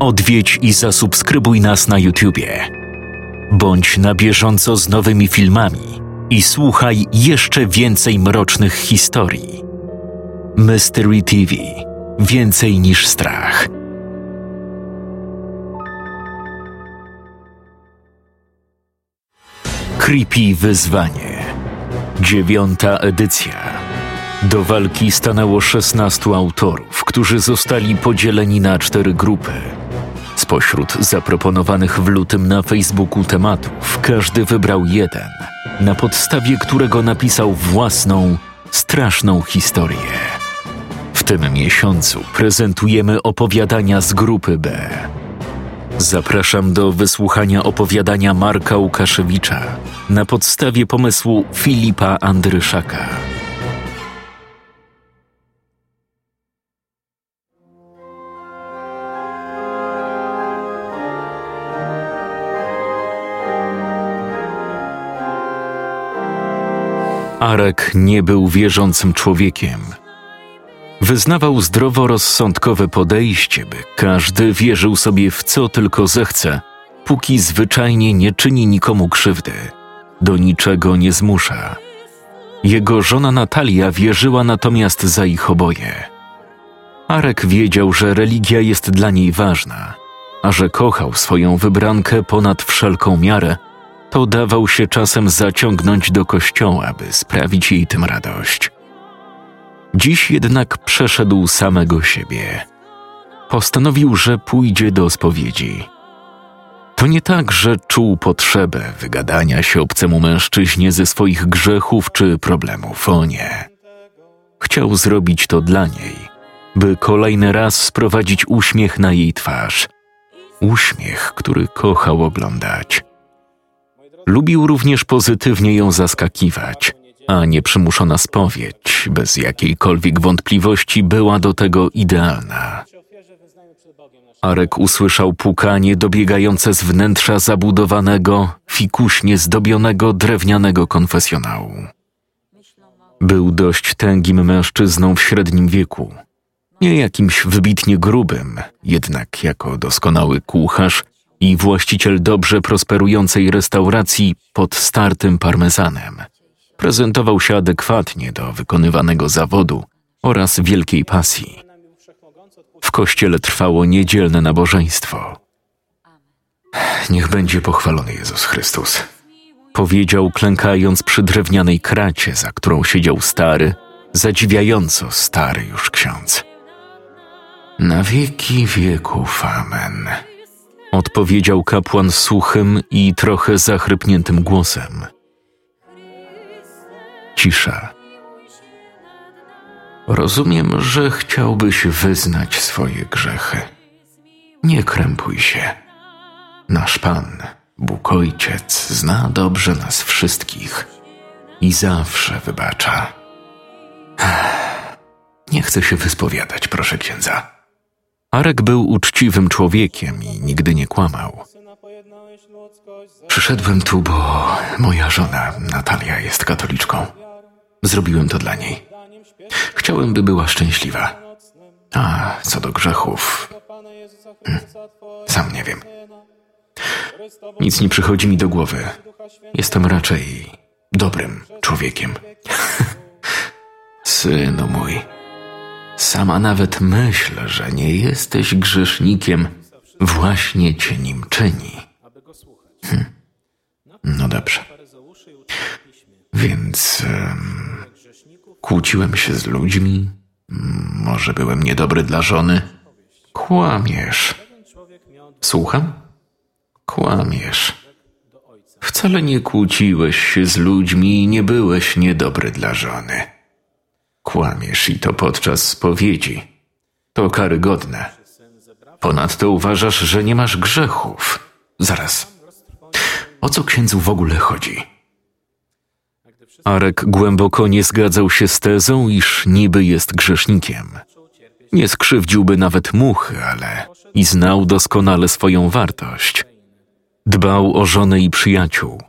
Odwiedź i zasubskrybuj nas na YouTubie. Bądź na bieżąco z nowymi filmami i słuchaj jeszcze więcej mrocznych historii. Mystery TV Więcej niż strach. Creepy Wyzwanie. Dziewiąta edycja. Do walki stanęło 16 autorów, którzy zostali podzieleni na cztery grupy. Spośród zaproponowanych w lutym na Facebooku tematów, każdy wybrał jeden, na podstawie którego napisał własną, straszną historię. W tym miesiącu prezentujemy opowiadania z grupy B. Zapraszam do wysłuchania opowiadania Marka Łukaszewicza na podstawie pomysłu Filipa Andryszaka. Arek nie był wierzącym człowiekiem. Wyznawał zdroworozsądkowe podejście, by każdy wierzył sobie w co tylko zechce, póki zwyczajnie nie czyni nikomu krzywdy, do niczego nie zmusza. Jego żona Natalia wierzyła natomiast za ich oboje. Arek wiedział, że religia jest dla niej ważna, a że kochał swoją wybrankę ponad wszelką miarę – to dawał się czasem zaciągnąć do kościoła, by sprawić jej tym radość. Dziś jednak przeszedł samego siebie. Postanowił, że pójdzie do spowiedzi. To nie tak, że czuł potrzebę wygadania się obcemu mężczyźnie ze swoich grzechów czy problemów, o nie. Chciał zrobić to dla niej, by kolejny raz sprowadzić uśmiech na jej twarz. Uśmiech, który kochał oglądać. Lubił również pozytywnie ją zaskakiwać, a nieprzymuszona spowiedź, bez jakiejkolwiek wątpliwości, była do tego idealna. Arek usłyszał pukanie dobiegające z wnętrza zabudowanego, fikuśnie zdobionego drewnianego konfesjonału. Był dość tęgim mężczyzną w średnim wieku. Nie jakimś wybitnie grubym, jednak jako doskonały kucharz i właściciel dobrze prosperującej restauracji pod startym parmezanem. Prezentował się adekwatnie do wykonywanego zawodu oraz wielkiej pasji. W kościele trwało niedzielne nabożeństwo. Niech będzie pochwalony Jezus Chrystus, powiedział, klękając przy drewnianej kracie, za którą siedział stary, zadziwiająco stary już ksiądz. Na wieki wieków, amen odpowiedział kapłan suchym i trochę zachrypniętym głosem. Cisza. Rozumiem, że chciałbyś wyznać swoje grzechy. Nie krępuj się. Nasz Pan, Bóg Ojciec, zna dobrze nas wszystkich i zawsze wybacza. Nie chcę się wyspowiadać, proszę księdza. Arek był uczciwym człowiekiem i nigdy nie kłamał. Przyszedłem tu, bo moja żona Natalia jest katoliczką. Zrobiłem to dla niej. Chciałem, by była szczęśliwa. A co do grzechów, hmm, sam nie wiem. Nic nie przychodzi mi do głowy. Jestem raczej dobrym człowiekiem. Synu mój. Sama nawet myśl, że nie jesteś grzesznikiem, właśnie cię nim czyni. Hm. No dobrze. Więc um, kłóciłem się z ludźmi, może byłem niedobry dla żony. Kłamiesz. Słucham? Kłamiesz. Wcale nie kłóciłeś się z ludźmi i nie byłeś niedobry dla żony. Kłamiesz i to podczas spowiedzi. To karygodne. Ponadto uważasz, że nie masz grzechów. Zaraz. O co księdzu w ogóle chodzi? Arek głęboko nie zgadzał się z tezą, iż niby jest grzesznikiem. Nie skrzywdziłby nawet muchy, ale i znał doskonale swoją wartość. Dbał o żonę i przyjaciół.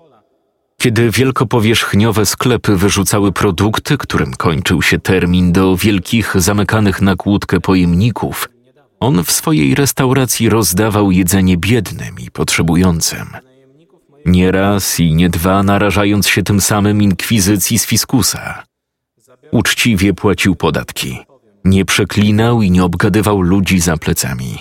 Kiedy wielkopowierzchniowe sklepy wyrzucały produkty, którym kończył się termin do wielkich, zamykanych na kłódkę pojemników, On w swojej restauracji rozdawał jedzenie biednym i potrzebującym. Nie raz i nie dwa narażając się tym samym inkwizycji z fiskusa. Uczciwie płacił podatki. Nie przeklinał i nie obgadywał ludzi za plecami.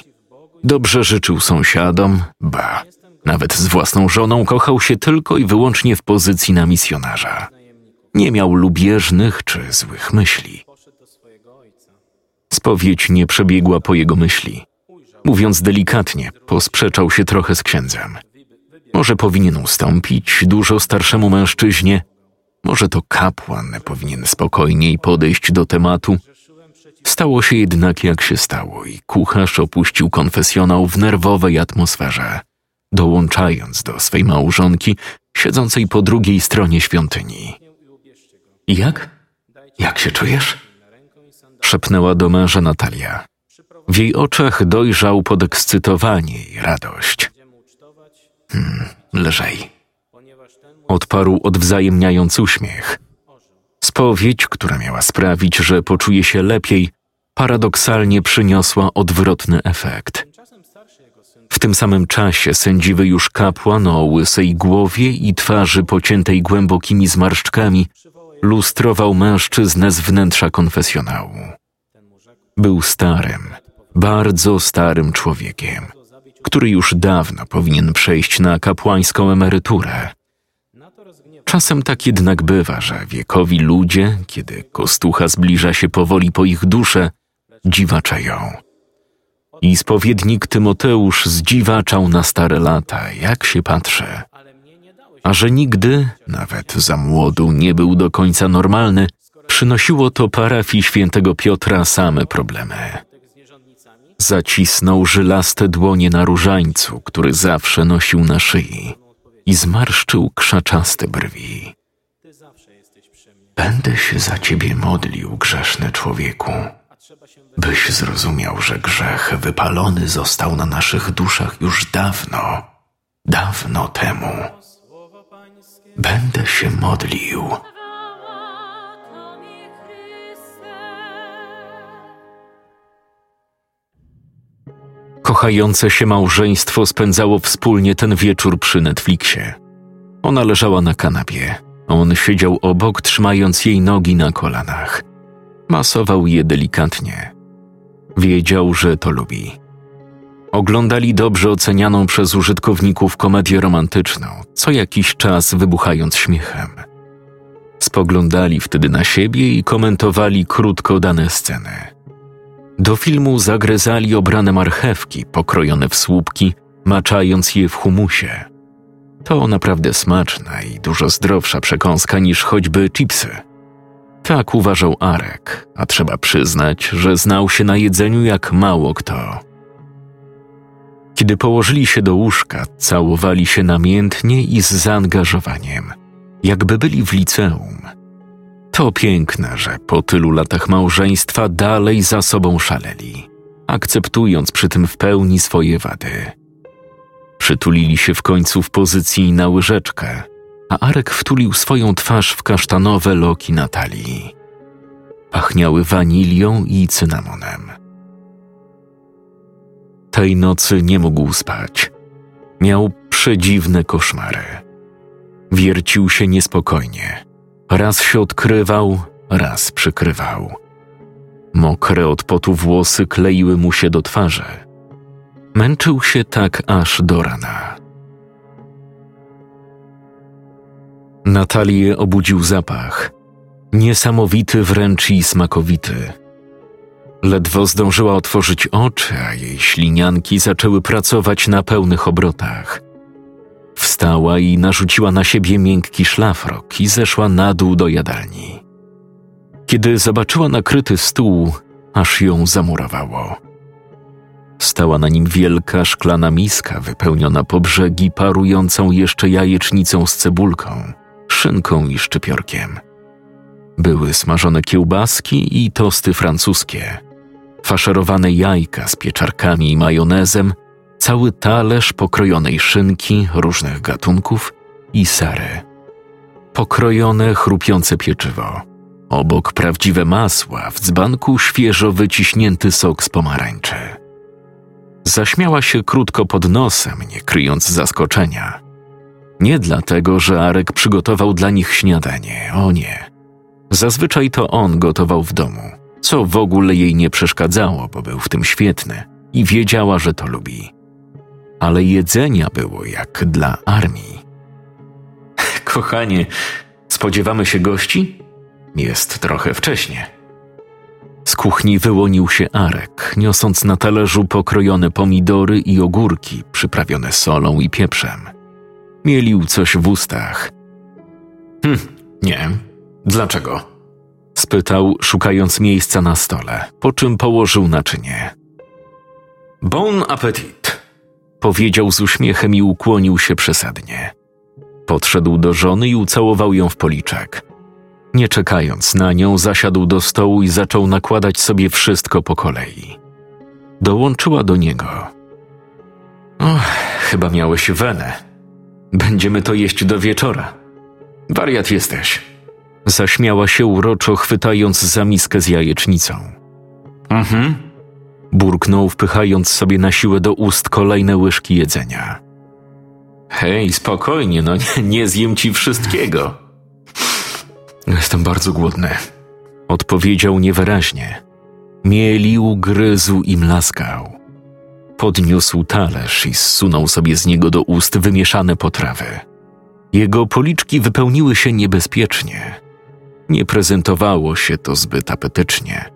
Dobrze życzył sąsiadom, ba, nawet z własną żoną kochał się tylko i wyłącznie w pozycji na misjonarza. Nie miał lubieżnych czy złych myśli. Spowiedź nie przebiegła po jego myśli. Mówiąc delikatnie, posprzeczał się trochę z księdzem. Może powinien ustąpić dużo starszemu mężczyźnie, może to kapłan powinien spokojniej podejść do tematu. Stało się jednak jak się stało i kucharz opuścił konfesjonał w nerwowej atmosferze, dołączając do swej małżonki siedzącej po drugiej stronie świątyni. Jak? Jak się czujesz? szepnęła do męża Natalia. W jej oczach dojrzał podekscytowanie i radość. Hmm, lżej. Odparł odwzajemniając uśmiech. Spowiedź, która miała sprawić, że poczuje się lepiej, paradoksalnie przyniosła odwrotny efekt. W tym samym czasie sędziwy już kapłan o łysej głowie i twarzy pociętej głębokimi zmarszczkami lustrował mężczyznę z wnętrza konfesjonału. Był starym, bardzo starym człowiekiem, który już dawno powinien przejść na kapłańską emeryturę. Czasem tak jednak bywa, że wiekowi ludzie, kiedy kostucha zbliża się powoli po ich duszę, dziwaczeją. I spowiednik Tymoteusz zdziwaczał na stare lata, jak się patrzy. A że nigdy, nawet za młodu, nie był do końca normalny, przynosiło to parafii świętego Piotra same problemy. Zacisnął żylaste dłonie na różańcu, który zawsze nosił na szyi i zmarszczył krzaczaste brwi. Będę się za ciebie modlił, grzeszny człowieku, byś zrozumiał, że grzech wypalony został na naszych duszach już dawno, dawno temu. Będę się modlił. Kochające się małżeństwo spędzało wspólnie ten wieczór przy Netflixie. Ona leżała na kanapie. On siedział obok, trzymając jej nogi na kolanach. Masował je delikatnie. Wiedział, że to lubi. Oglądali dobrze ocenianą przez użytkowników komedię romantyczną, co jakiś czas wybuchając śmiechem. Spoglądali wtedy na siebie i komentowali krótko dane sceny. Do filmu zagryzali obrane marchewki pokrojone w słupki, maczając je w humusie. To naprawdę smaczna i dużo zdrowsza przekąska niż choćby chipsy. Tak uważał Arek, a trzeba przyznać, że znał się na jedzeniu jak mało kto. Kiedy położyli się do łóżka, całowali się namiętnie i z zaangażowaniem, jakby byli w liceum. To piękne, że po tylu latach małżeństwa dalej za sobą szaleli, akceptując przy tym w pełni swoje wady. Przytulili się w końcu w pozycji na łyżeczkę, a Arek wtulił swoją twarz w kasztanowe loki Natalii. Pachniały wanilią i cynamonem. Tej nocy nie mógł spać. Miał przedziwne koszmary. Wiercił się niespokojnie. Raz się odkrywał, raz przykrywał. Mokre od potu włosy kleiły mu się do twarzy. Męczył się tak aż do rana. Natalię obudził zapach. Niesamowity wręcz i smakowity Ledwo zdążyła otworzyć oczy, a jej ślinianki zaczęły pracować na pełnych obrotach. Wstała i narzuciła na siebie miękki szlafrok i zeszła na dół do jadalni. Kiedy zobaczyła nakryty stół, aż ją zamurowało. Stała na nim wielka szklana miska wypełniona po brzegi parującą jeszcze jajecznicą z cebulką, szynką i szczypiorkiem. Były smażone kiełbaski i tosty francuskie – faszerowane jajka z pieczarkami i majonezem, cały talerz pokrojonej szynki różnych gatunków i sery. Pokrojone, chrupiące pieczywo. Obok prawdziwe masła, w dzbanku świeżo wyciśnięty sok z pomarańczy. Zaśmiała się krótko pod nosem, nie kryjąc zaskoczenia. Nie dlatego, że Arek przygotował dla nich śniadanie, o nie. Zazwyczaj to on gotował w domu, co w ogóle jej nie przeszkadzało, bo był w tym świetny i wiedziała, że to lubi. Ale jedzenia było jak dla armii. Kochanie, spodziewamy się gości? Jest trochę wcześnie. Z kuchni wyłonił się Arek, niosąc na talerzu pokrojone pomidory i ogórki przyprawione solą i pieprzem. Mielił coś w ustach. Hm, nie. Dlaczego? spytał, szukając miejsca na stole, po czym położył naczynie. Bon appetit, powiedział z uśmiechem i ukłonił się przesadnie. Podszedł do żony i ucałował ją w policzek. Nie czekając na nią, zasiadł do stołu i zaczął nakładać sobie wszystko po kolei. Dołączyła do niego. Och, chyba miałeś wenę. Będziemy to jeść do wieczora. Wariat jesteś. Zaśmiała się uroczo, chwytając za miskę z jajecznicą. Mhm. Burknął, wpychając sobie na siłę do ust kolejne łyżki jedzenia. Hej, spokojnie, no nie, nie zjem ci wszystkiego. Jestem bardzo głodny. Odpowiedział niewyraźnie. Mielił, gryzł i mlaskał. Podniósł talerz i zsunął sobie z niego do ust wymieszane potrawy. Jego policzki wypełniły się niebezpiecznie. Nie prezentowało się to zbyt apetycznie.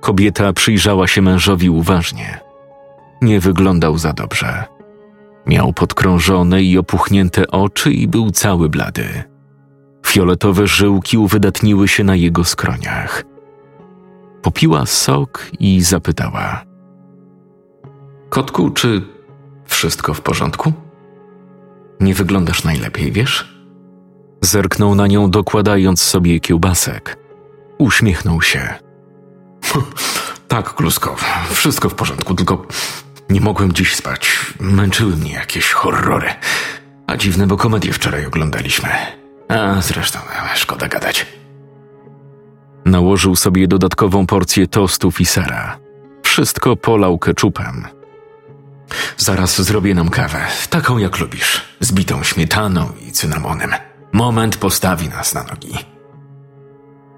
Kobieta przyjrzała się mężowi uważnie. Nie wyglądał za dobrze. Miał podkrążone i opuchnięte oczy i był cały blady. Fioletowe żyłki uwydatniły się na jego skroniach. Popiła sok i zapytała: Kotku, czy wszystko w porządku? Nie wyglądasz najlepiej, wiesz? Zerknął na nią, dokładając sobie kiełbasek. Uśmiechnął się. tak, Klusko, wszystko w porządku, tylko nie mogłem dziś spać. Męczyły mnie jakieś horrory. A dziwne, bo komedię wczoraj oglądaliśmy. A zresztą, szkoda gadać. Nałożył sobie dodatkową porcję tostów i sera. Wszystko polał keczupem. Zaraz zrobię nam kawę, taką jak lubisz, z bitą śmietaną i cynamonem. Moment postawi nas na nogi.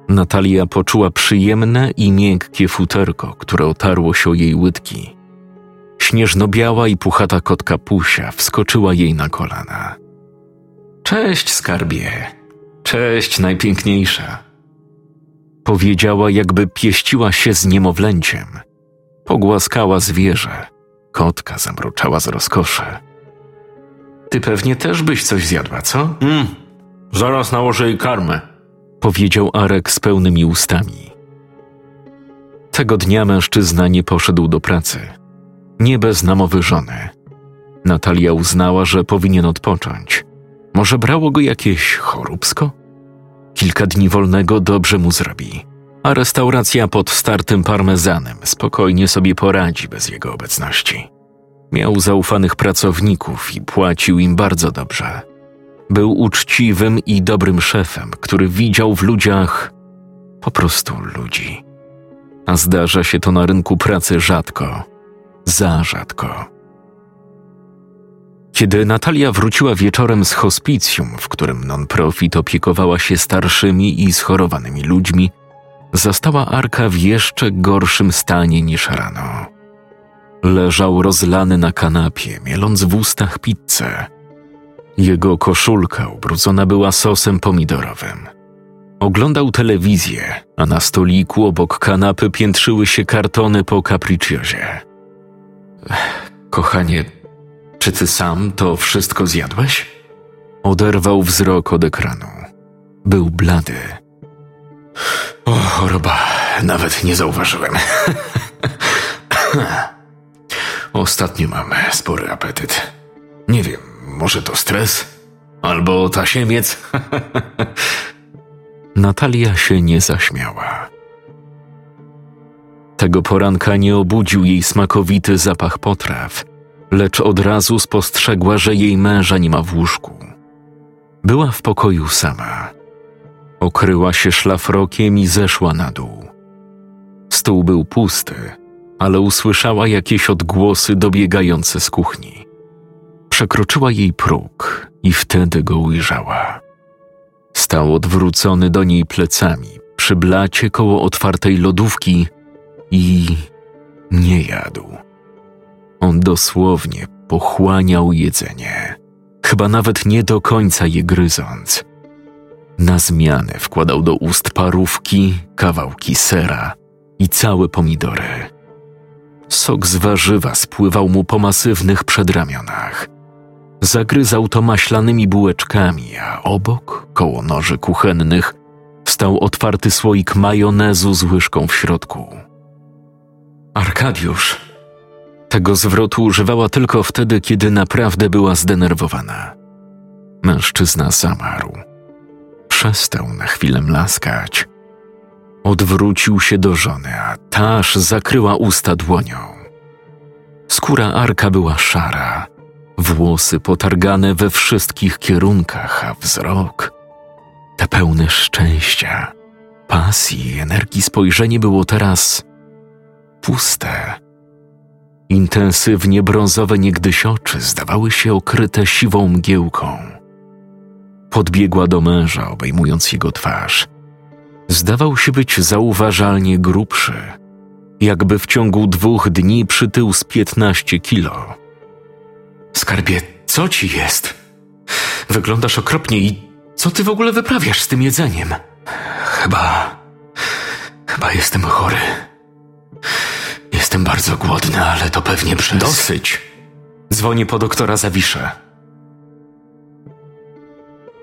Natalia poczuła przyjemne i miękkie futerko, które otarło się o jej łydki. Śnieżno-biała i puchata kotka Pusia wskoczyła jej na kolana. Cześć, skarbie. Cześć, najpiękniejsza. Powiedziała, jakby pieściła się z niemowlęciem. Pogłaskała zwierzę. Kotka zamruczała z rozkoszy. Ty pewnie też byś coś zjadła, co? Mm, zaraz nałożę jej karmę, powiedział Arek z pełnymi ustami. Tego dnia mężczyzna nie poszedł do pracy. Nie bez namowy żony. Natalia uznała, że powinien odpocząć. Może brało go jakieś choróbsko? Kilka dni wolnego dobrze mu zrobi, a restauracja pod startym parmezanem spokojnie sobie poradzi bez jego obecności. Miał zaufanych pracowników i płacił im bardzo dobrze. Był uczciwym i dobrym szefem, który widział w ludziach po prostu ludzi. A zdarza się to na rynku pracy rzadko, za rzadko. Kiedy Natalia wróciła wieczorem z hospicjum, w którym non-profit opiekowała się starszymi i schorowanymi ludźmi, zastała Arka w jeszcze gorszym stanie niż rano. Leżał rozlany na kanapie, mieląc w ustach pizzę. Jego koszulka ubrudzona była sosem pomidorowym. Oglądał telewizję, a na stoliku obok kanapy piętrzyły się kartony po capricciozie. Kochanie, czy ty sam to wszystko zjadłeś? Oderwał wzrok od ekranu. Był blady. O, choroba, nawet nie zauważyłem. Ostatnio mam spory apetyt. Nie wiem, może to stres? Albo tasiemiec? Natalia się nie zaśmiała. Tego poranka nie obudził jej smakowity zapach potraw, lecz od razu spostrzegła, że jej męża nie ma w łóżku. Była w pokoju sama. Okryła się szlafrokiem i zeszła na dół. Stół był pusty, ale usłyszała jakieś odgłosy dobiegające z kuchni. Przekroczyła jej próg i wtedy go ujrzała. Stał odwrócony do niej plecami, przy blacie koło otwartej lodówki i nie jadł. On dosłownie pochłaniał jedzenie, chyba nawet nie do końca je gryząc. Na zmianę wkładał do ust parówki, kawałki sera i całe pomidory. Sok z warzywa spływał mu po masywnych przedramionach. Zagryzał to maślanymi bułeczkami, a obok, koło noży kuchennych, stał otwarty słoik majonezu z łyżką w środku. Arkadiusz. Tego zwrotu używała tylko wtedy, kiedy naprawdę była zdenerwowana. Mężczyzna zamarł. Przestał na chwilę mlaskać. Odwrócił się do żony, a taż zakryła usta dłonią. Skóra Arka była szara, włosy potargane we wszystkich kierunkach, a wzrok te pełne szczęścia, pasji i energii spojrzenie było teraz puste. Intensywnie brązowe niegdyś oczy zdawały się okryte siwą mgiełką. Podbiegła do męża, obejmując jego twarz. Zdawał się być zauważalnie grubszy, jakby w ciągu dwóch dni przytył z piętnaście kilo. Skarbie, co ci jest? Wyglądasz okropnie i co ty w ogóle wyprawiasz z tym jedzeniem? Chyba. Chyba jestem chory. Jestem bardzo głodny, ale to pewnie przez. Dosyć. Dzwonię po doktora Zawiszę.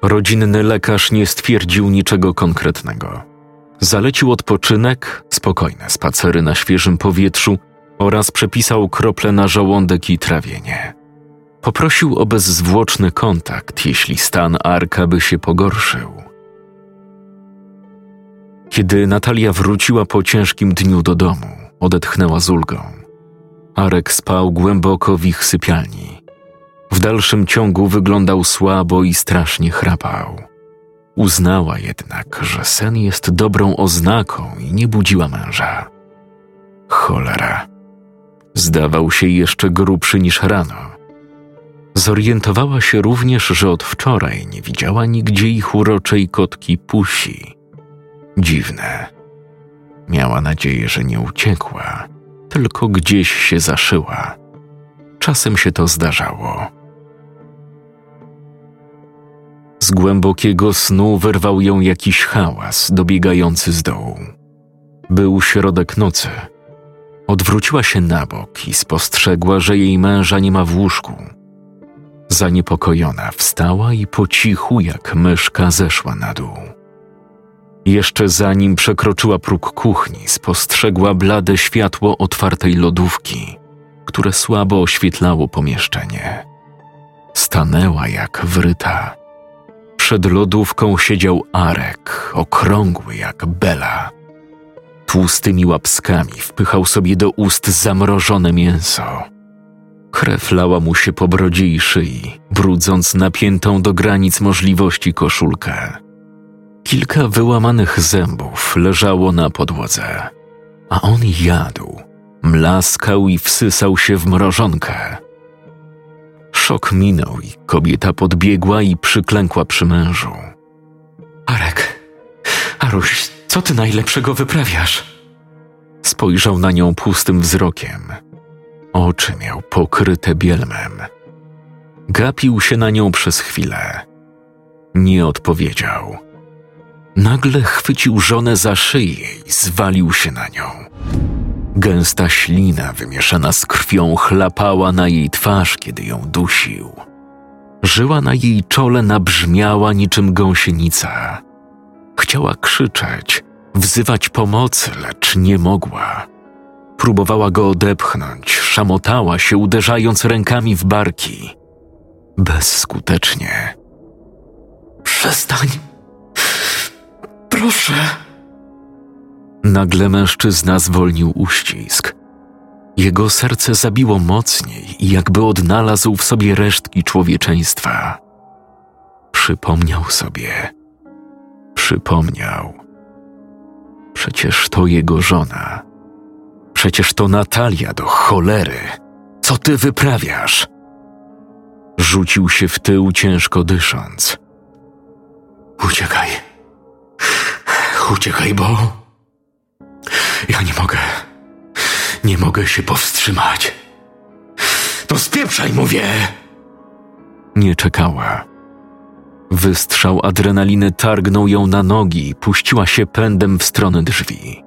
Rodzinny lekarz nie stwierdził niczego konkretnego. Zalecił odpoczynek, spokojne spacery na świeżym powietrzu oraz przepisał krople na żołądek i trawienie. Poprosił o bezzwłoczny kontakt, jeśli stan Arka by się pogorszył. Kiedy Natalia wróciła po ciężkim dniu do domu, odetchnęła z ulgą. Arek spał głęboko w ich sypialni. W dalszym ciągu wyglądał słabo i strasznie chrapał. Uznała jednak, że sen jest dobrą oznaką i nie budziła męża. Cholera. Zdawał się jeszcze grubszy niż rano. Zorientowała się również, że od wczoraj nie widziała nigdzie ich uroczej kotki Pusi. Dziwne. Miała nadzieję, że nie uciekła, tylko gdzieś się zaszyła. Czasem się to zdarzało. Z głębokiego snu wyrwał ją jakiś hałas dobiegający z dołu. Był środek nocy. Odwróciła się na bok i spostrzegła, że jej męża nie ma w łóżku. Zaniepokojona wstała i po cichu jak myszka zeszła na dół. Jeszcze zanim przekroczyła próg kuchni, spostrzegła blade światło otwartej lodówki, które słabo oświetlało pomieszczenie. Stanęła jak wryta. Przed lodówką siedział Arek, okrągły jak Bela. Tłustymi łapskami wpychał sobie do ust zamrożone mięso. Krew lała mu się po brodzie i szyi, brudząc napiętą do granic możliwości koszulkę. Kilka wyłamanych zębów leżało na podłodze, a on jadł, mlaskał i wsysał się w mrożonkę. Szok minął i kobieta podbiegła i przyklękła przy mężu. Arek, Aruś, co ty najlepszego wyprawiasz? Spojrzał na nią pustym wzrokiem. Oczy miał pokryte bielmem. Gapił się na nią przez chwilę. Nie odpowiedział. Nagle chwycił żonę za szyję i zwalił się na nią. Gęsta ślina wymieszana z krwią chlapała na jej twarz, kiedy ją dusił. Żyła na jej czole nabrzmiała niczym gąsienica. Chciała krzyczeć, wzywać pomocy, lecz nie mogła. Próbowała go odepchnąć, szamotała się, uderzając rękami w barki. Bezskutecznie. Przestań. Proszę. Nagle mężczyzna zwolnił uścisk. Jego serce zabiło mocniej i jakby odnalazł w sobie resztki człowieczeństwa. Przypomniał sobie. Przypomniał. Przecież to jego żona Przecież to Natalia do cholery. Co ty wyprawiasz? Rzucił się w tył, ciężko dysząc. Uciekaj. Uciekaj, bo. Ja nie mogę. Nie mogę się powstrzymać. To spieprzaj, mówię! Nie czekała. Wystrzał adrenaliny targnął ją na nogi i puściła się pędem w stronę drzwi.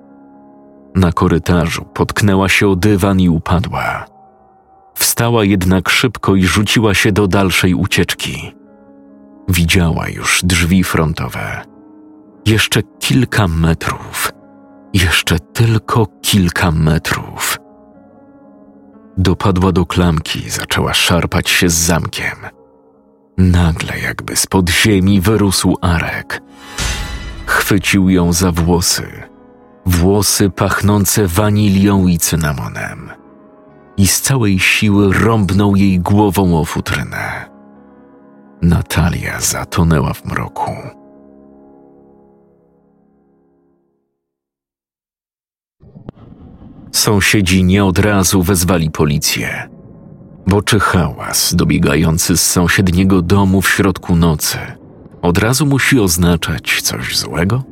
Na korytarzu potknęła się o dywan i upadła. Wstała jednak szybko i rzuciła się do dalszej ucieczki. Widziała już drzwi frontowe. Jeszcze kilka metrów. Jeszcze tylko kilka metrów. Dopadła do klamki i zaczęła szarpać się z zamkiem. Nagle, jakby spod ziemi, wyrósł Arek. Chwycił ją za włosy. Włosy pachnące wanilią i cynamonem. I z całej siły rąbnął jej głową o futrynę. Natalia zatonęła w mroku. Sąsiedzi nie od razu wezwali policję, bo czy hałas dobiegający z sąsiedniego domu w środku nocy od razu musi oznaczać coś złego?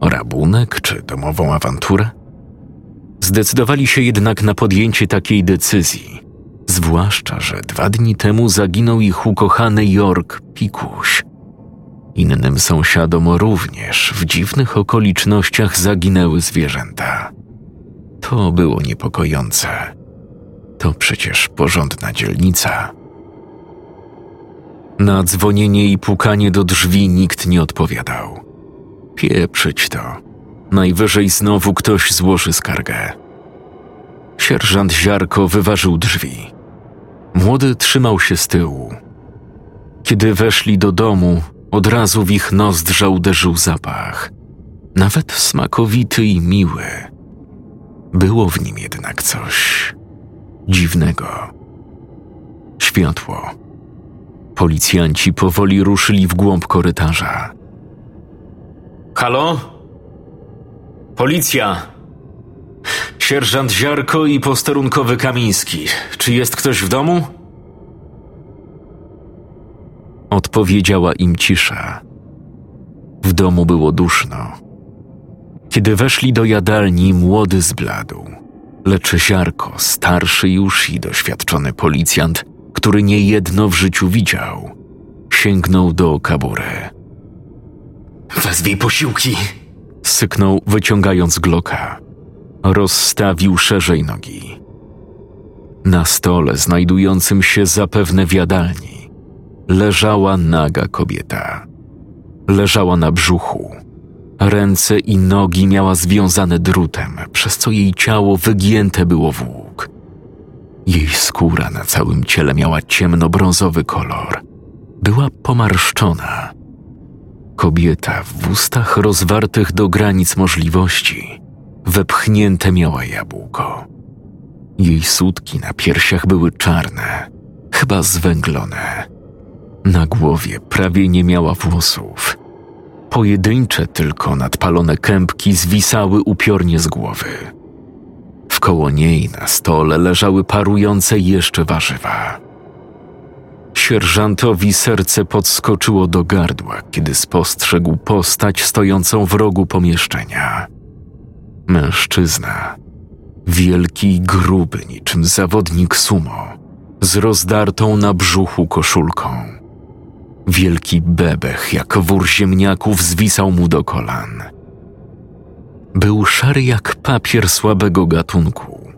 Rabunek czy domową awanturę? Zdecydowali się jednak na podjęcie takiej decyzji, zwłaszcza, że dwa dni temu zaginął ich ukochany York Pikuś. Innym sąsiadom również w dziwnych okolicznościach zaginęły zwierzęta. To było niepokojące. To przecież porządna dzielnica. Na dzwonienie i pukanie do drzwi nikt nie odpowiadał. Pieprzyć to. Najwyżej znowu ktoś złoży skargę. Sierżant Ziarko wyważył drzwi. Młody trzymał się z tyłu. Kiedy weszli do domu, od razu w ich nozdrza uderzył zapach. Nawet smakowity i miły. Było w nim jednak coś dziwnego. Światło. Policjanci powoli ruszyli w głąb korytarza. Halo? Policja! Sierżant Ziarko i posterunkowy Kamiński. Czy jest ktoś w domu? Odpowiedziała im cisza. W domu było duszno. Kiedy weszli do jadalni, młody zbladł. Lecz Ziarko, starszy już i doświadczony policjant, który niejedno w życiu widział, sięgnął do kabury. Wezwij posiłki! Syknął, wyciągając gloka. Rozstawił szerzej nogi. Na stole, znajdującym się zapewne w jadalni, leżała naga kobieta. Leżała na brzuchu. Ręce i nogi miała związane drutem, przez co jej ciało wygięte było w łuk. Jej skóra na całym ciele miała ciemnobrązowy kolor. Była pomarszczona. Kobieta w ustach rozwartych do granic możliwości wepchnięte miała jabłko. Jej sutki na piersiach były czarne, chyba zwęglone. Na głowie prawie nie miała włosów. Pojedyncze tylko nadpalone kępki zwisały upiornie z głowy. Wkoło niej na stole leżały parujące jeszcze warzywa. Sierżantowi serce podskoczyło do gardła, kiedy spostrzegł postać stojącą w rogu pomieszczenia. Mężczyzna, wielki i gruby niczym zawodnik sumo, z rozdartą na brzuchu koszulką. Wielki bebech jak wór ziemniaków zwisał mu do kolan. Był szary jak papier słabego gatunku.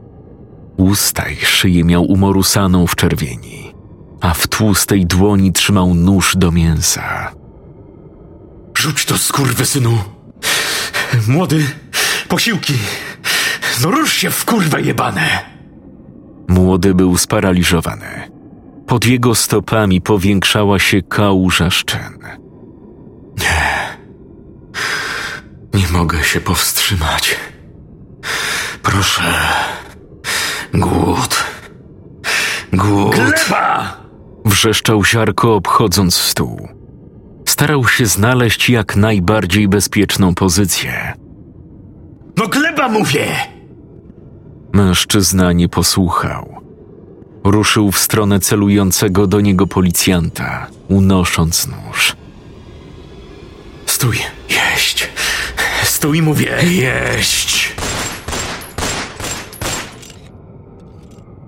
Usta i szyję miał umorusaną w czerwieni, a w tłustej dłoni trzymał nóż do mięsa. Rzuć to, skurwysynu! Młody, posiłki! No rusz się w kurwę jebane! Młody był sparaliżowany. Pod jego stopami powiększała się kałuża szczen. Nie. Nie mogę się powstrzymać. Proszę. Głód. Głód. Gleba! Wrzeszczał ziarko, obchodząc stół. Starał się znaleźć jak najbardziej bezpieczną pozycję. No gleba mówię! Mężczyzna nie posłuchał. Ruszył w stronę celującego do niego policjanta, unosząc nóż. Stój, jeść. Stój, mówię, jeść.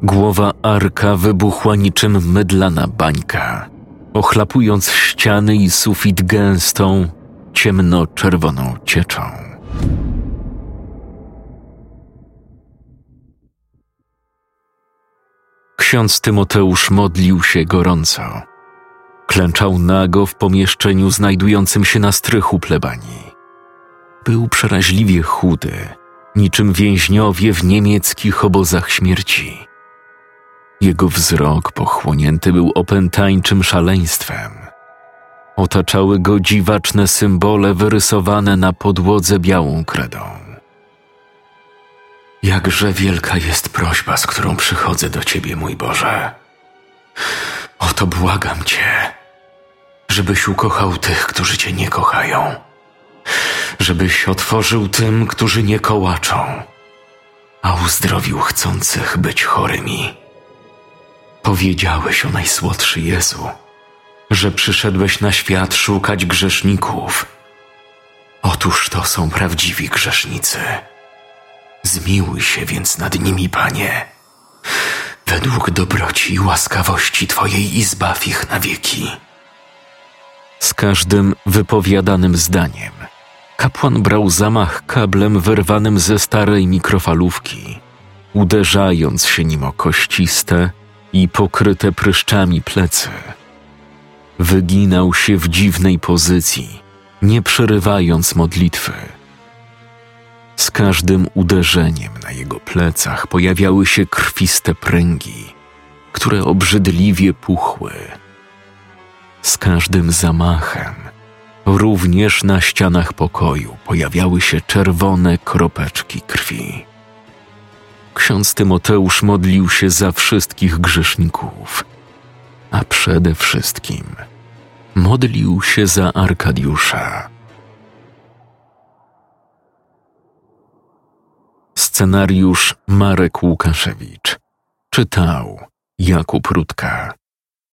Głowa Arka wybuchła niczym mydlana bańka, ochlapując ściany i sufit gęstą, ciemno-czerwoną cieczą. Ksiądz Tymoteusz modlił się gorąco. Klęczał nago w pomieszczeniu znajdującym się na strychu plebanii. Był przeraźliwie chudy, niczym więźniowie w niemieckich obozach śmierci. Jego wzrok pochłonięty był opętańczym szaleństwem. Otaczały go dziwaczne symbole wyrysowane na podłodze białą kredą. Jakże wielka jest prośba, z którą przychodzę do Ciebie, mój Boże. Oto błagam Cię, żebyś ukochał tych, którzy Cię nie kochają, żebyś otworzył tym, którzy nie kołaczą, a uzdrowił chcących być chorymi. Powiedziałeś o najsłodszy Jezu, że przyszedłeś na świat szukać grzeszników. Otóż to są prawdziwi grzesznicy. Zmiłuj się więc nad nimi, Panie. Według dobroci i łaskawości Twojej i ich na wieki. Z każdym wypowiadanym zdaniem kapłan brał zamach kablem wyrwanym ze starej mikrofalówki, uderzając się nim o kościste i pokryte pryszczami plecy. Wyginał się w dziwnej pozycji, nie przerywając modlitwy. Z każdym uderzeniem na jego plecach pojawiały się krwiste pręgi, które obrzydliwie puchły. Z każdym zamachem, również na ścianach pokoju, pojawiały się czerwone kropeczki krwi. Ksiądz Tymoteusz modlił się za wszystkich grzeszników, a przede wszystkim modlił się za Arkadiusza. Scenariusz Marek Łukaszewicz. Czytał Jakub Rutka.